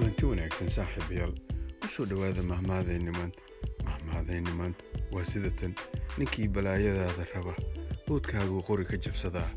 kulanti wanaagsan saaxiibayaal. Ku soo dhowaada mahmaadayni maanta. Mahmaadayni maanta. Waa sida tan. Ninkii balaayadaada raba. Boodkaaguu qori ka jabsadaa.